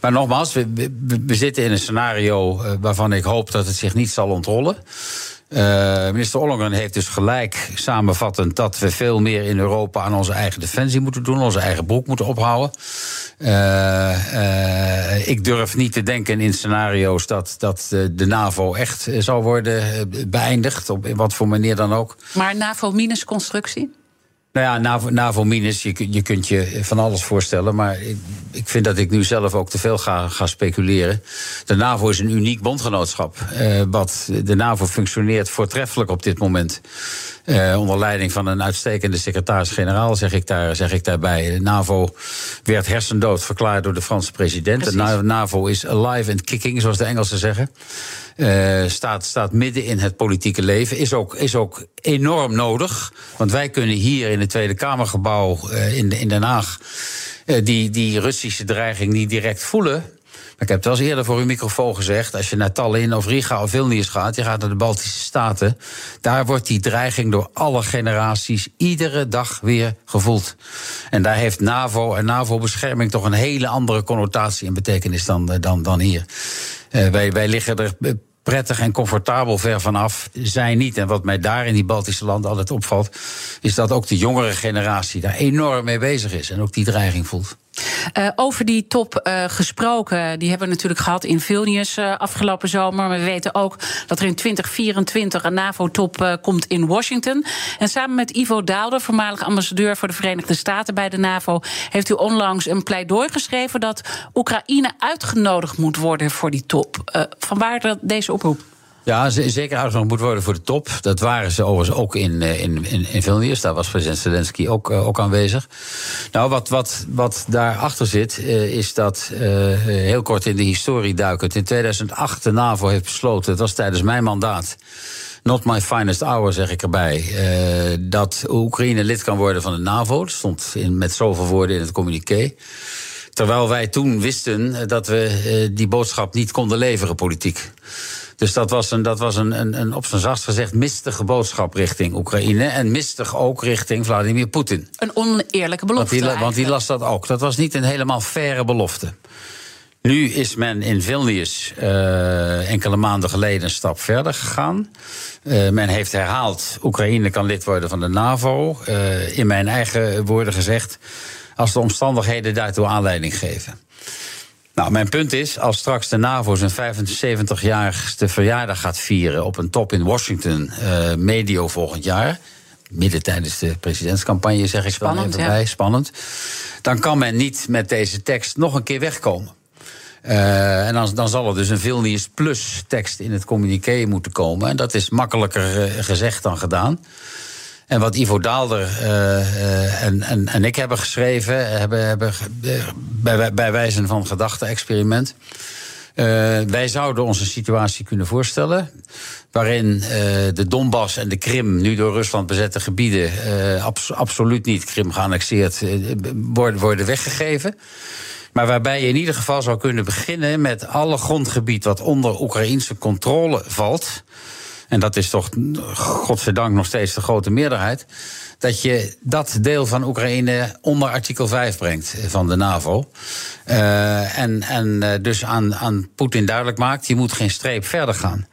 Maar nogmaals, we, we, we zitten in een scenario waarvan ik hoop dat het zich niet zal ontrollen. Uh, minister Ollongren heeft dus gelijk samenvattend dat we veel meer in Europa aan onze eigen defensie moeten doen, onze eigen broek moeten ophouden. Uh, uh, ik durf niet te denken in scenario's dat, dat de NAVO echt zou worden beëindigd, op wat voor manier dan ook. Maar NAVO-minus constructie? Nou ja, NAVO, NAVO minus, je, je kunt je van alles voorstellen. Maar ik, ik, vind dat ik nu zelf ook te veel ga, ga speculeren. De NAVO is een uniek bondgenootschap. Uh, wat de NAVO functioneert voortreffelijk op dit moment. Uh, onder leiding van een uitstekende secretaris-generaal, zeg, ik daar, zeg ik daarbij. De NAVO werd hersendood verklaard door de Franse president. Precies. De NAVO is alive and kicking, zoals de Engelsen zeggen. Uh, staat, staat midden in het politieke leven. Is ook, is ook enorm nodig. Want wij kunnen hier in het Tweede Kamergebouw uh, in, in Den Haag. Uh, die, die Russische dreiging niet direct voelen. Ik heb het wel eerder voor uw microfoon gezegd. Als je naar Tallinn of Riga of Vilnius gaat, je gaat naar de Baltische Staten. Daar wordt die dreiging door alle generaties iedere dag weer gevoeld. En daar heeft NAVO en NAVO-bescherming toch een hele andere connotatie en betekenis dan, dan, dan hier. Uh, wij, wij liggen er prettig en comfortabel ver vanaf. Zij niet. En wat mij daar in die Baltische landen altijd opvalt, is dat ook de jongere generatie daar enorm mee bezig is en ook die dreiging voelt. Uh, over die top uh, gesproken, die hebben we natuurlijk gehad in Vilnius uh, afgelopen zomer. Maar we weten ook dat er in 2024 een NAVO-top komt in Washington. En samen met Ivo Daalder, voormalig ambassadeur voor de Verenigde Staten bij de NAVO, heeft u onlangs een pleidooi geschreven dat Oekraïne uitgenodigd moet worden voor die top. vanwaar deze oproep? Ja, zeker uitgenodigd moet worden voor de top. Dat waren ze overigens ook in, in, in, in Vilnius. Daar was president Zelensky ook, uh, ook aanwezig. Nou, wat, wat, wat daarachter zit, uh, is dat, heel kort in de historie duikend... in 2008 de NAVO heeft besloten, het was tijdens mijn mandaat... Not my finest hour, zeg ik erbij. dat Oekraïne lid kan worden van de NAVO. Dat stond in, met zoveel woorden in het communiqué. Terwijl wij toen wisten dat we die boodschap niet konden leveren, politiek. Dus dat was, een, dat was een, een, een op zijn zachtst gezegd mistige boodschap richting Oekraïne. En mistig ook richting Vladimir Poetin. Een oneerlijke belofte. Want die, want die las dat ook. Dat was niet een helemaal faire belofte. Nu is men in Vilnius uh, enkele maanden geleden een stap verder gegaan. Uh, men heeft herhaald: Oekraïne kan lid worden van de NAVO. Uh, in mijn eigen woorden gezegd: als de omstandigheden daartoe aanleiding geven. Nou, mijn punt is, als straks de NAVO zijn 75-jarigste verjaardag gaat vieren op een top in Washington, uh, medio volgend jaar. Midden tijdens de presidentscampagne, zeg ik Spannend, even bij. Spannend. Dan kan men niet met deze tekst nog een keer wegkomen. Uh, en dan, dan, zal er dus een Vilnius Plus tekst in het communiqué moeten komen. En dat is makkelijker uh, gezegd dan gedaan. En wat Ivo Daalder uh, en, en, en, ik hebben geschreven, hebben, hebben bij, bij wijze van gedachte-experiment. wij zouden ons een situatie kunnen voorstellen. waarin de Donbass en de Krim, nu door Rusland bezette gebieden. Abs absoluut niet Krim geannexeerd, worden, worden weggegeven. Maar waarbij je in ieder geval zou kunnen beginnen met alle grondgebied wat onder Oekraïnse controle valt. En dat is toch, godzijdank, nog steeds de grote meerderheid. Dat je dat deel van Oekraïne onder artikel 5 brengt van de NAVO. Uh, en, en dus aan, aan Poetin duidelijk maakt: je moet geen streep verder gaan.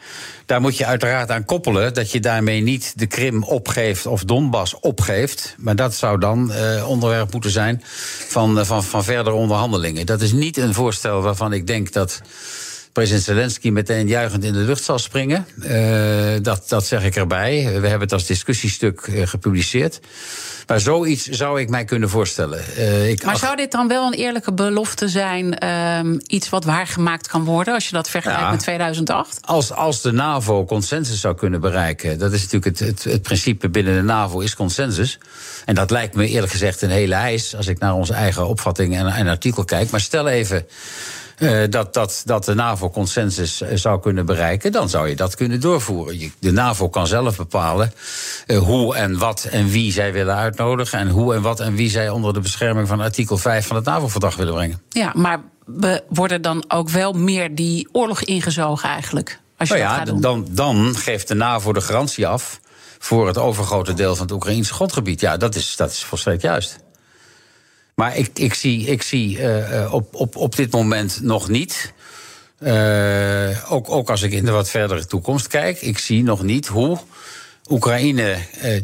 Daar moet je uiteraard aan koppelen dat je daarmee niet de Krim opgeeft of Donbass opgeeft. Maar dat zou dan uh, onderwerp moeten zijn van, van, van verdere onderhandelingen. Dat is niet een voorstel waarvan ik denk dat president Zelensky meteen juichend in de lucht zal springen. Uh, dat, dat zeg ik erbij. We hebben het als discussiestuk uh, gepubliceerd. Maar zoiets zou ik mij kunnen voorstellen. Uh, ik maar zou dit dan wel een eerlijke belofte zijn? Um, iets wat waargemaakt kan worden als je dat vergelijkt ja, met 2008? Als, als de NAVO consensus zou kunnen bereiken. Dat is natuurlijk het, het, het principe binnen de NAVO is consensus. En dat lijkt me eerlijk gezegd een hele eis. Als ik naar onze eigen opvatting en, en artikel kijk. Maar stel even. Uh, dat, dat, dat de NAVO consensus uh, zou kunnen bereiken, dan zou je dat kunnen doorvoeren. Je, de NAVO kan zelf bepalen uh, hoe en wat en wie zij willen uitnodigen. En hoe en wat en wie zij onder de bescherming van artikel 5 van het NAVO-verdrag willen brengen. Ja, maar we worden dan ook wel meer die oorlog ingezogen eigenlijk. Als je nou dat ja, gaat doen. dan, dan geeft de NAVO de garantie af voor het overgrote deel van het Oekraïnse grondgebied. Ja, dat is, dat is volstrekt juist. Maar ik, ik zie, ik zie uh, op, op, op dit moment nog niet. Uh, ook, ook als ik in de wat verdere toekomst kijk, ik zie nog niet hoe Oekraïne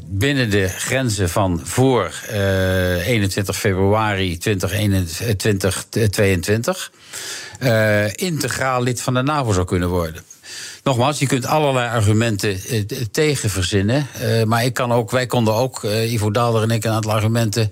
binnen de grenzen van voor 21 februari 2022 integraal lid van de NAVO zou kunnen worden. Nogmaals, je kunt allerlei argumenten tegen verzinnen. Maar ik kan ook, wij konden ook, Ivo Daalder en ik, een aantal argumenten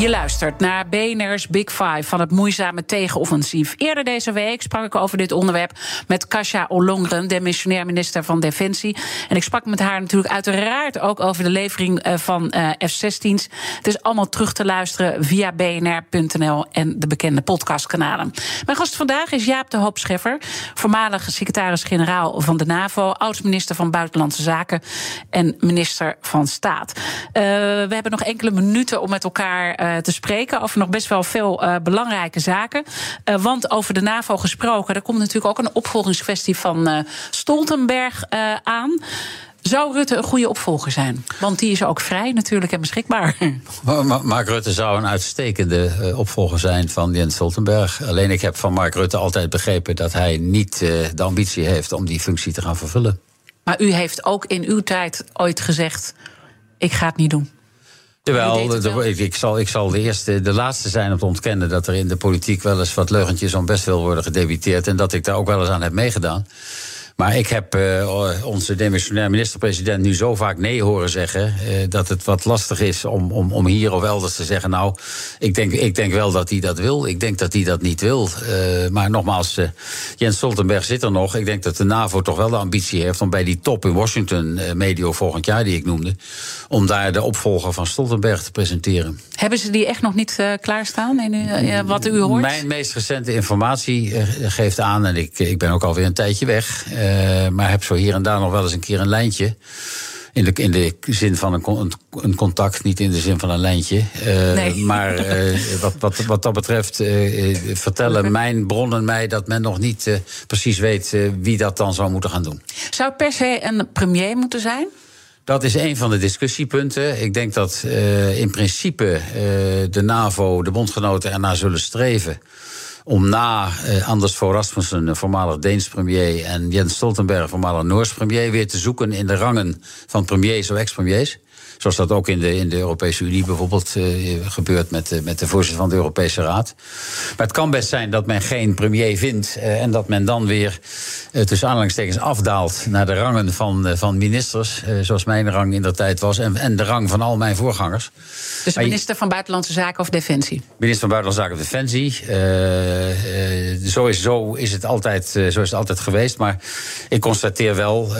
Je luistert naar BNR's Big Five van het moeizame tegenoffensief. Eerder deze week sprak ik over dit onderwerp met Kasia Ollongren, de missionair minister van Defensie. En ik sprak met haar natuurlijk uiteraard ook over de levering van uh, F-16's. Het is allemaal terug te luisteren via bnr.nl en de bekende podcastkanalen. Mijn gast vandaag is Jaap de Hoop Scheffer, voormalig secretaris-generaal van de NAVO, oud-minister van Buitenlandse Zaken en minister van Staat. Uh, we hebben nog enkele minuten om met elkaar te spreken over nog best wel veel uh, belangrijke zaken. Uh, want over de NAVO gesproken, er komt natuurlijk ook een opvolgingskwestie van Stoltenberg aan. Zou Rutte een goede opvolger zijn? Want die is ook vrij natuurlijk en beschikbaar. Mark Rutte zou een uitstekende opvolger zijn van Jens Stoltenberg. Alleen ik heb van Mark Rutte altijd begrepen dat hij niet de ambitie heeft om die functie te gaan vervullen. Maar u heeft ook in uw tijd ooit gezegd: ik ga het niet doen. Jawel, wel. Ik, ik, zal, ik zal de eerste, de laatste zijn om te ontkennen dat er in de politiek wel eens wat leugentjes om best wil worden gedebiteerd. En dat ik daar ook wel eens aan heb meegedaan. Maar ik heb uh, onze demissionair minister-president nu zo vaak nee horen zeggen. Uh, dat het wat lastig is om, om, om hier of elders te zeggen. Nou, ik denk, ik denk wel dat hij dat wil. Ik denk dat hij dat niet wil. Uh, maar nogmaals, Jens Stoltenberg zit er nog. Ik denk dat de NAVO toch wel de ambitie heeft om bij die top in Washington, medio volgend jaar, die ik noemde. om daar de opvolger van Stoltenberg te presenteren. Hebben ze die echt nog niet klaarstaan? In, wat u hoort? Mijn meest recente informatie geeft aan, en ik, ik ben ook alweer een tijdje weg. Uh, maar heb zo hier en daar nog wel eens een keer een lijntje. In de, in de zin van een, een contact, niet in de zin van een lijntje. Uh, nee. Maar uh, wat, wat, wat dat betreft vertellen mijn bronnen mij dat men nog niet precies weet wie dat dan zou moeten gaan doen. Zou per se een premier moeten zijn? Dat is een van de discussiepunten. Ik denk dat in principe de NAVO, de bondgenoten, ernaar zullen streven om na eh, Anders Fogh Rasmussen, voormalig Deens premier, en Jens Stoltenberg, voormalig Noors premier, weer te zoeken in de rangen van premiers of ex-premiers. Zoals dat ook in de, in de Europese Unie bijvoorbeeld uh, gebeurt met, uh, met de voorzitter van de Europese Raad. Maar het kan best zijn dat men geen premier vindt uh, en dat men dan weer tussen aanhalingstekens afdaalt naar de rangen van, van ministers, zoals mijn rang in de tijd was, en, en de rang van al mijn voorgangers. Dus minister van Buitenlandse Zaken of Defensie? Minister van Buitenlandse Zaken of Defensie. zo, is, zo, is het altijd, zo is het altijd geweest. Maar ik constateer wel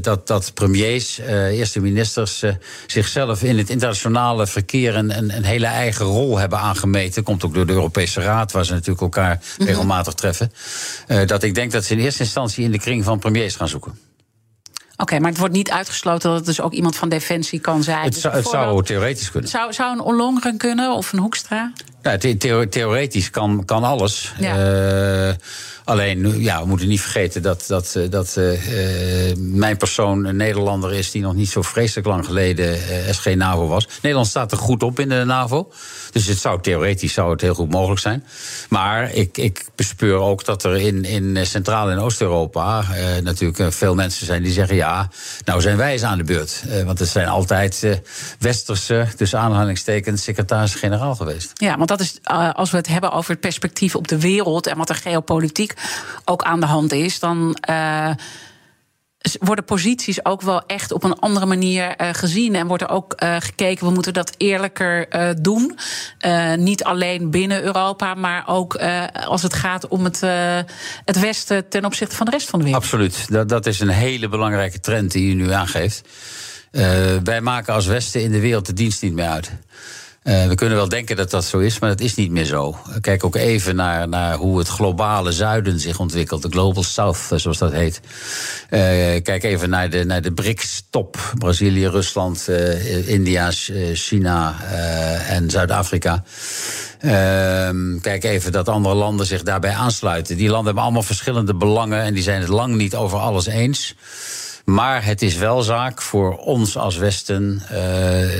dat, dat premiers, eerste ministers zichzelf in het internationale verkeer een, een, een, hele eigen rol hebben aangemeten. Komt ook door de Europese Raad, waar ze natuurlijk elkaar mhm. regelmatig treffen. Uh, dat ik denk dat ze in eerste instantie in de kring van premiers gaan zoeken. Oké, maar het wordt niet uitgesloten dat het dus ook iemand van Defensie kan zijn. Het, zou, het zou theoretisch kunnen. Zou, zou een Ollongren kunnen of een Hoekstra? Ja, theoretisch kan, kan alles. Ja. Uh, Alleen, ja, we moeten niet vergeten dat, dat, eh, dat uh, mijn persoon een Nederlander is die nog niet zo vreselijk lang geleden uh, SG-NAVO was. Nederland staat er goed op in de NAVO. Dus het zou theoretisch zou het heel goed mogelijk zijn. Maar ik, ik bespeur ook dat er in, in Centraal- en Oost-Europa natuurlijk veel mensen zijn die zeggen: ja, nou zijn wij eens aan de beurt. want het zijn altijd westerse, tussen aanhalingstekens, secretaris-generaal geweest. Ja, want dat is als we het hebben over het perspectief op de wereld en wat er geopolitiek ook aan de hand is, dan. Uh, worden posities ook wel echt op een andere manier uh, gezien. En wordt er ook uh, gekeken, we moeten dat eerlijker uh, doen. niet alleen binnen Europa, maar ook als het gaat om het, het Westen ten opzichte van de rest van de wereld. Absoluut. Dat, dat is een hele belangrijke trend die u nu aangeeft. wij maken als Westen in de wereld de dienst niet meer uit. Uh, we kunnen wel denken dat dat zo is, maar dat is niet meer zo. Kijk ook even naar, naar hoe het globale zuiden zich ontwikkelt. De Global South, eh, zoals dat heet. Uh, kijk even naar de, naar de BRICS-top. Brazilië, Rusland, India, China en Zuid-Afrika. Ehm, kijk even dat andere landen zich daarbij aansluiten. Die landen hebben allemaal verschillende belangen en die zijn het lang niet over alles eens. Maar het is wel zaak voor ons als Westen uh,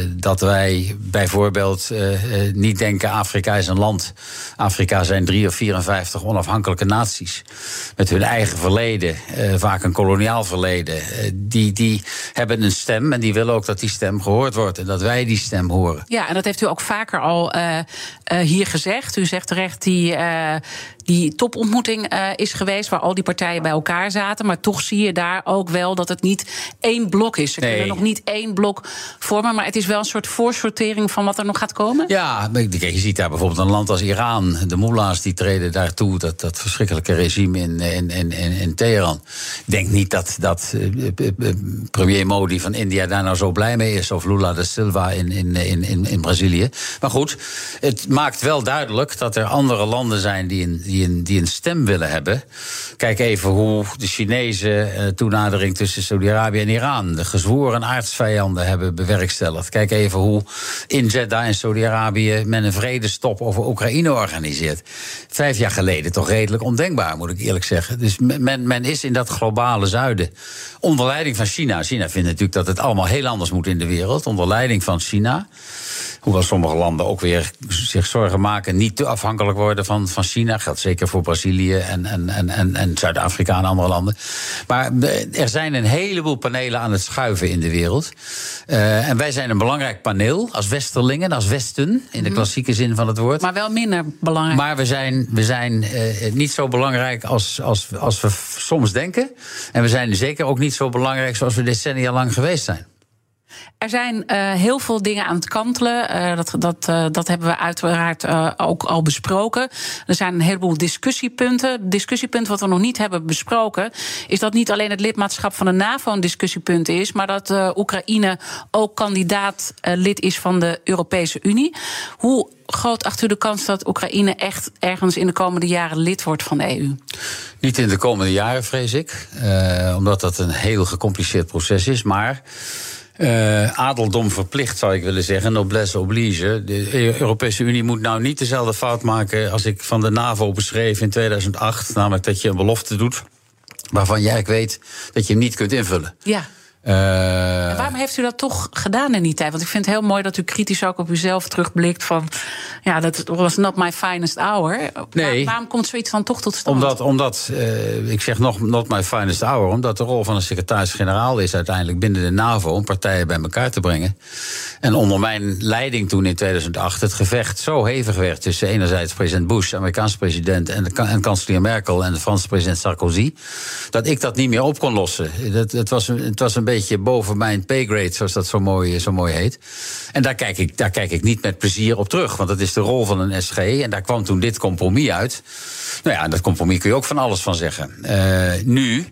dat wij bijvoorbeeld uh, niet denken: Afrika is een land. Afrika zijn drie of 54 onafhankelijke naties. Met hun eigen verleden, vaak een koloniaal verleden. die, die hebben een stem en die willen ook dat die stem gehoord wordt. En dat wij die stem horen. Ja, en dat heeft u ook vaker al hier gezegd. U zegt terecht die die topontmoeting is geweest, waar al die partijen bij elkaar zaten. Maar toch zie je daar ook wel dat het niet één blok is. Ze kunnen nog niet één blok vormen, maar het is wel een soort voorsortering van wat er nog gaat komen. Ja, je ziet daar bijvoorbeeld een land als Iran. De mullahs die treden daartoe, dat, dat verschrikkelijke regime in, in, in, in, Teheran. Ik denk niet dat, dat uh, premier Modi van India daar nou zo blij mee is, of Lula da Silva in, in, in, in, Brazilië. Maar goed, het maakt wel duidelijk dat er andere landen zijn die in die een, die een stem willen hebben. Kijk even hoe de Chinezen uh, toenadering tussen Saudi-Arabië en Iran, de gezworen aardsvijanden, hebben bewerkstelligd. Kijk even hoe in Jeddah en Saudi-Arabië men een vredestop over Oekraïne organiseert. Vijf jaar geleden toch redelijk ondenkbaar, moet ik eerlijk zeggen. Dus men, men is in dat globale zuiden. Onder leiding van China. China vindt natuurlijk dat het allemaal heel anders moet in de wereld. Onder leiding van China. Hoewel sommige landen ook weer zich zorgen maken, niet te afhankelijk worden van, van China. Geldt zeker voor Brazilië en, en, en, en, en Zuid-Afrika en andere landen. Maar er zijn een heleboel panelen aan het schuiven in de wereld. Uh, en wij zijn een belangrijk paneel als Westerlingen, als Westen, in de mhm. klassieke zin van het woord. Maar wel minder belangrijk. Maar we zijn, we zijn uh, niet zo belangrijk als, als, als we soms denken. En we zijn zeker ook niet zo belangrijk zoals we decennia lang geweest zijn. Er zijn uh, heel veel dingen aan het kantelen. Uh, dat, dat, uh, dat hebben we uiteraard ook al besproken. Er zijn een heleboel discussiepunten. Discussiepunt wat we nog niet hebben besproken... is dat niet alleen het lidmaatschap van de NAVO een discussiepunt is... maar dat Oekraïne ook kandidaat lid is van de Europese Unie. Hoe groot acht u de kans dat Oekraïne echt ergens in de komende jaren lid wordt van de EU? Niet in de komende jaren, vrees ik. omdat dat een heel gecompliceerd proces is. Maar uh, adeldom verplicht, zou ik willen zeggen. Noblesse oblige. De Europese Unie moet nou niet dezelfde fout maken als ik van de NAVO beschreef in 2008. Namelijk dat je een belofte doet waarvan jij weet dat je hem niet kunt invullen. Ja. Uh, waarom heeft u dat toch gedaan in die tijd? Want ik vind het heel mooi dat u kritisch ook op uzelf terugblikt van... ja, dat was not my finest hour. Nee. waarom komt zoiets dan toch tot stand? Omdat, omdat uh, ik zeg nog not my finest hour... omdat de rol van een secretaris-generaal is uiteindelijk binnen de NAVO... om partijen bij elkaar te brengen. En onder mijn leiding toen in 2008 het gevecht zo hevig werd... tussen enerzijds president Bush, Amerikaanse president... en, de, en kanselier Merkel en de Franse president Sarkozy... dat ik dat niet meer op kon lossen. Dat, het, was, het was een beetje boven mijn paygrade, zoals dat zo mooi, zo mooi heet. En daar kijk, ik, daar kijk ik niet met plezier op terug, want dat is de rol van een SG. En daar kwam toen dit compromis uit. Nou ja, dat compromis kun je ook van alles van zeggen. Uh, nu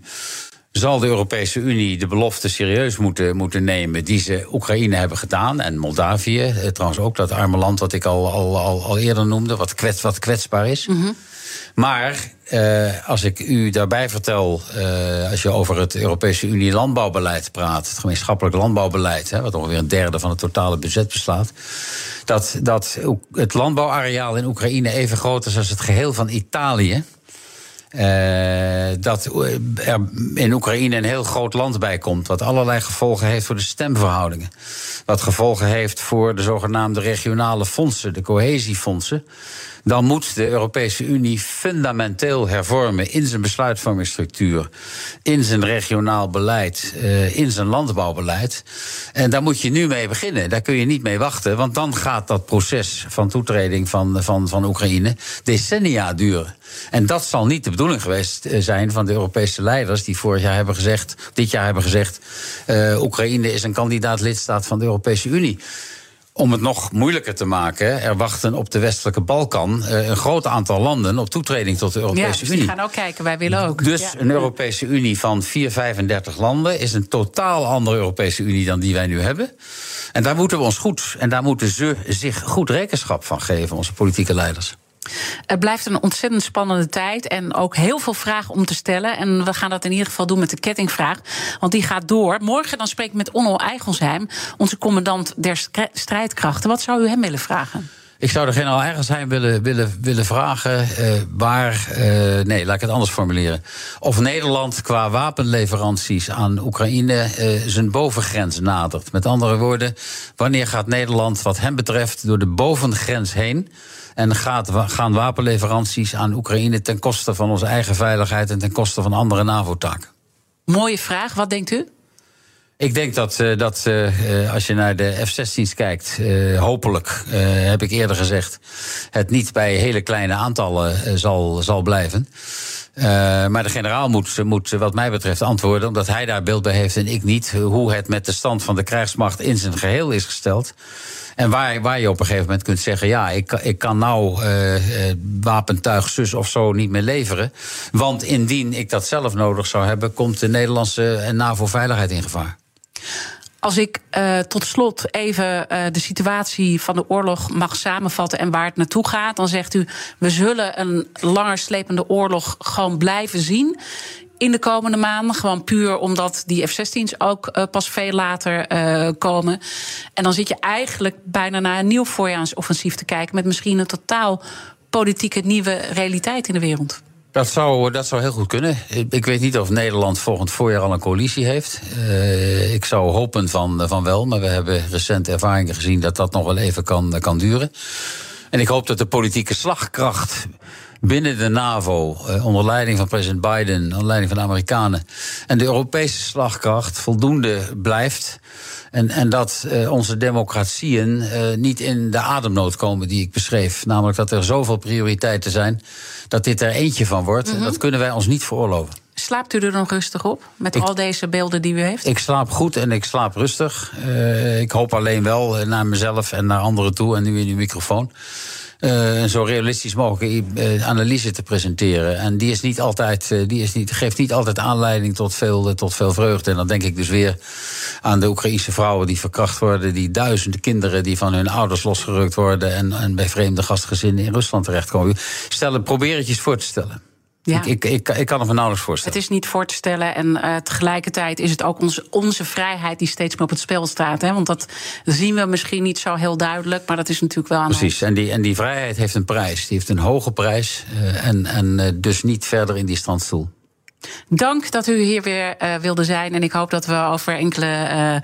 zal de Europese Unie de belofte serieus moeten, moeten nemen die ze Oekraïne hebben gedaan. En Moldavië, eh, trouwens ook dat arme land wat ik al, al, al, eerder noemde, wat, kwets, wat kwetsbaar is. Mm maar uh, als ik u daarbij vertel, uh, als je over het Europese Unie landbouwbeleid praat, het gemeenschappelijk landbouwbeleid, hè, wat ongeveer een derde van het totale budget beslaat, dat, dat het landbouwareaal in Oekraïne even groot is als het geheel van Italië. Uh, dat er in Oekraïne een heel groot land bij komt. Wat allerlei gevolgen heeft voor de stemverhoudingen. Wat gevolgen heeft voor de zogenaamde regionale fondsen, de cohesiefondsen dan moet de Europese Unie fundamenteel hervormen in zijn besluitvormingsstructuur, in zijn regionaal beleid, uh, in zijn landbouwbeleid. En daar moet je nu mee beginnen. Daar kun je niet mee wachten, want dan gaat dat proces van toetreding van, van, van Oekraïne decennia duren. En dat zal niet de bedoeling geweest eh, zijn van de Europese leiders die vorig jaar hebben gezegd, dit jaar hebben gezegd, uh, Oekraïne is een kandidaat lidstaat van de Europese Unie. Om het nog moeilijker te maken, er wachten op de westelijke Balkan eh, een groot aantal landen op toetreding tot de Europese ja, dus Unie. Die gaan ook kijken, wij willen ook. Dus een Europese Unie van 4, 35 landen is een totaal andere Europese Unie dan die wij nu hebben. En daar moeten we ons goed, en daar moeten ze zich goed rekenschap van geven, onze politieke leiders. Het blijft een ontzettend spannende tijd en ook heel veel vragen om te stellen. En we gaan dat in ieder geval doen met de kettingvraag, want die gaat door. Morgen dan spreek ik met Onno Eigelsheim, onze commandant der strijdkrachten. Wat zou u hem willen vragen? Ik zou de generaal Eigelsheim willen, willen, willen vragen uh, waar. Uh, nee, laat ik het anders formuleren. Of Nederland qua wapenleveranties aan Oekraïne uh, zijn bovengrens nadert. Met andere woorden, wanneer gaat Nederland, wat hem betreft, door de bovengrens heen? En gaat, gaan wapenleveranties aan Oekraïne ten koste van onze eigen veiligheid en ten koste van andere NAVO-taken? Mooie vraag. Wat denkt u? Ik denk dat, uh, dat uh, als je naar de F-16's kijkt, hopelijk, heb ik eerder gezegd, het niet bij hele kleine aantallen zal, zal blijven. maar de generaal moet, moet, wat mij betreft, antwoorden, omdat hij daar beeld bij heeft en ik niet, hoe het met de stand van de krijgsmacht in zijn geheel is gesteld. En waar, waar je op een gegeven moment kunt zeggen: ja, ik, ik kan nou uh, wapentuig zus of zo niet meer leveren. Want indien ik dat zelf nodig zou hebben, komt de Nederlandse NAVO-veiligheid in gevaar. Als ik uh, tot slot even uh, de situatie van de oorlog mag samenvatten en waar het naartoe gaat, dan zegt u: we zullen een langer slepende oorlog gewoon blijven zien in de komende maanden. Gewoon puur omdat die F-16's ook uh, pas veel later komen. En dan zit je eigenlijk bijna naar een nieuw voorjaarsoffensief te kijken... met misschien een totaal politieke nieuwe realiteit in de wereld. Dat zou, dat zou heel goed kunnen. Ik weet niet of Nederland volgend voorjaar al een coalitie heeft. Uh, ik zou hopen van, van wel, maar we hebben recent ervaringen gezien dat dat nog wel even kan, kan duren. En ik hoop dat de politieke slagkracht binnen de NAVO, uh, onder leiding van president Biden, onder leiding van de Amerikanen, en de Europese slagkracht voldoende blijft. En, en dat uh, onze democratieën uh, niet in de ademnood komen die ik beschreef. Namelijk dat er zoveel prioriteiten zijn dat dit er eentje van wordt. Mm -hmm. Dat kunnen wij ons niet veroorloven. Slaapt u er nog rustig op met ik, al deze beelden die u heeft? Ik slaap goed en ik slaap rustig. Uh, ik hoop alleen wel naar mezelf en naar anderen toe en nu in uw microfoon. Uh, zo realistisch mogelijk uh, analyse te presenteren. En die, is niet altijd, uh, die is niet, geeft niet altijd aanleiding tot veel, tot veel vreugde. En dan denk ik dus weer aan de Oekraïnse vrouwen die verkracht worden, die duizenden kinderen die van hun ouders losgerukt worden en, en bij vreemde gastgezinnen in Rusland terechtkomen. Stel, probeer het eens voor te stellen. Ja. Ik, ik, ik, ik, kan het me nauwelijks voorstellen. Het is niet voor te stellen. En uh, tegelijkertijd is het ook onze, onze vrijheid die steeds meer op het spel staat. Hè? Want dat zien we misschien niet zo heel duidelijk. Maar dat is natuurlijk wel aan Precies. En die, en die vrijheid heeft een prijs. Die heeft een hoge prijs. Uh, en en uh, dus niet verder in die strandstoel. Dank dat u hier weer uh, wilde zijn. En ik hoop dat we over enkele uh,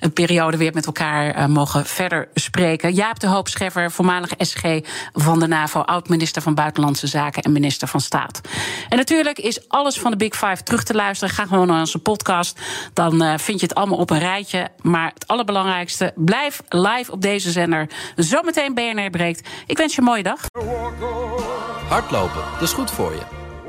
een periode weer met elkaar uh, mogen verder spreken. Jaap de Hoop Scheffer, voormalig SG van de NAVO, oud-minister van Buitenlandse Zaken en minister van Staat. En natuurlijk is alles van de Big Five terug te luisteren. Ga gewoon naar onze podcast. Dan vind je het allemaal op een rijtje. Maar het allerbelangrijkste, blijf live op deze zender. Zometeen BNR breekt. Ik wens je een mooie dag. Hardlopen, dat is goed voor je.